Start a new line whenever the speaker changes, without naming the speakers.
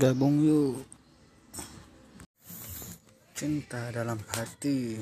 Gabung yuk. Cinta dalam hati.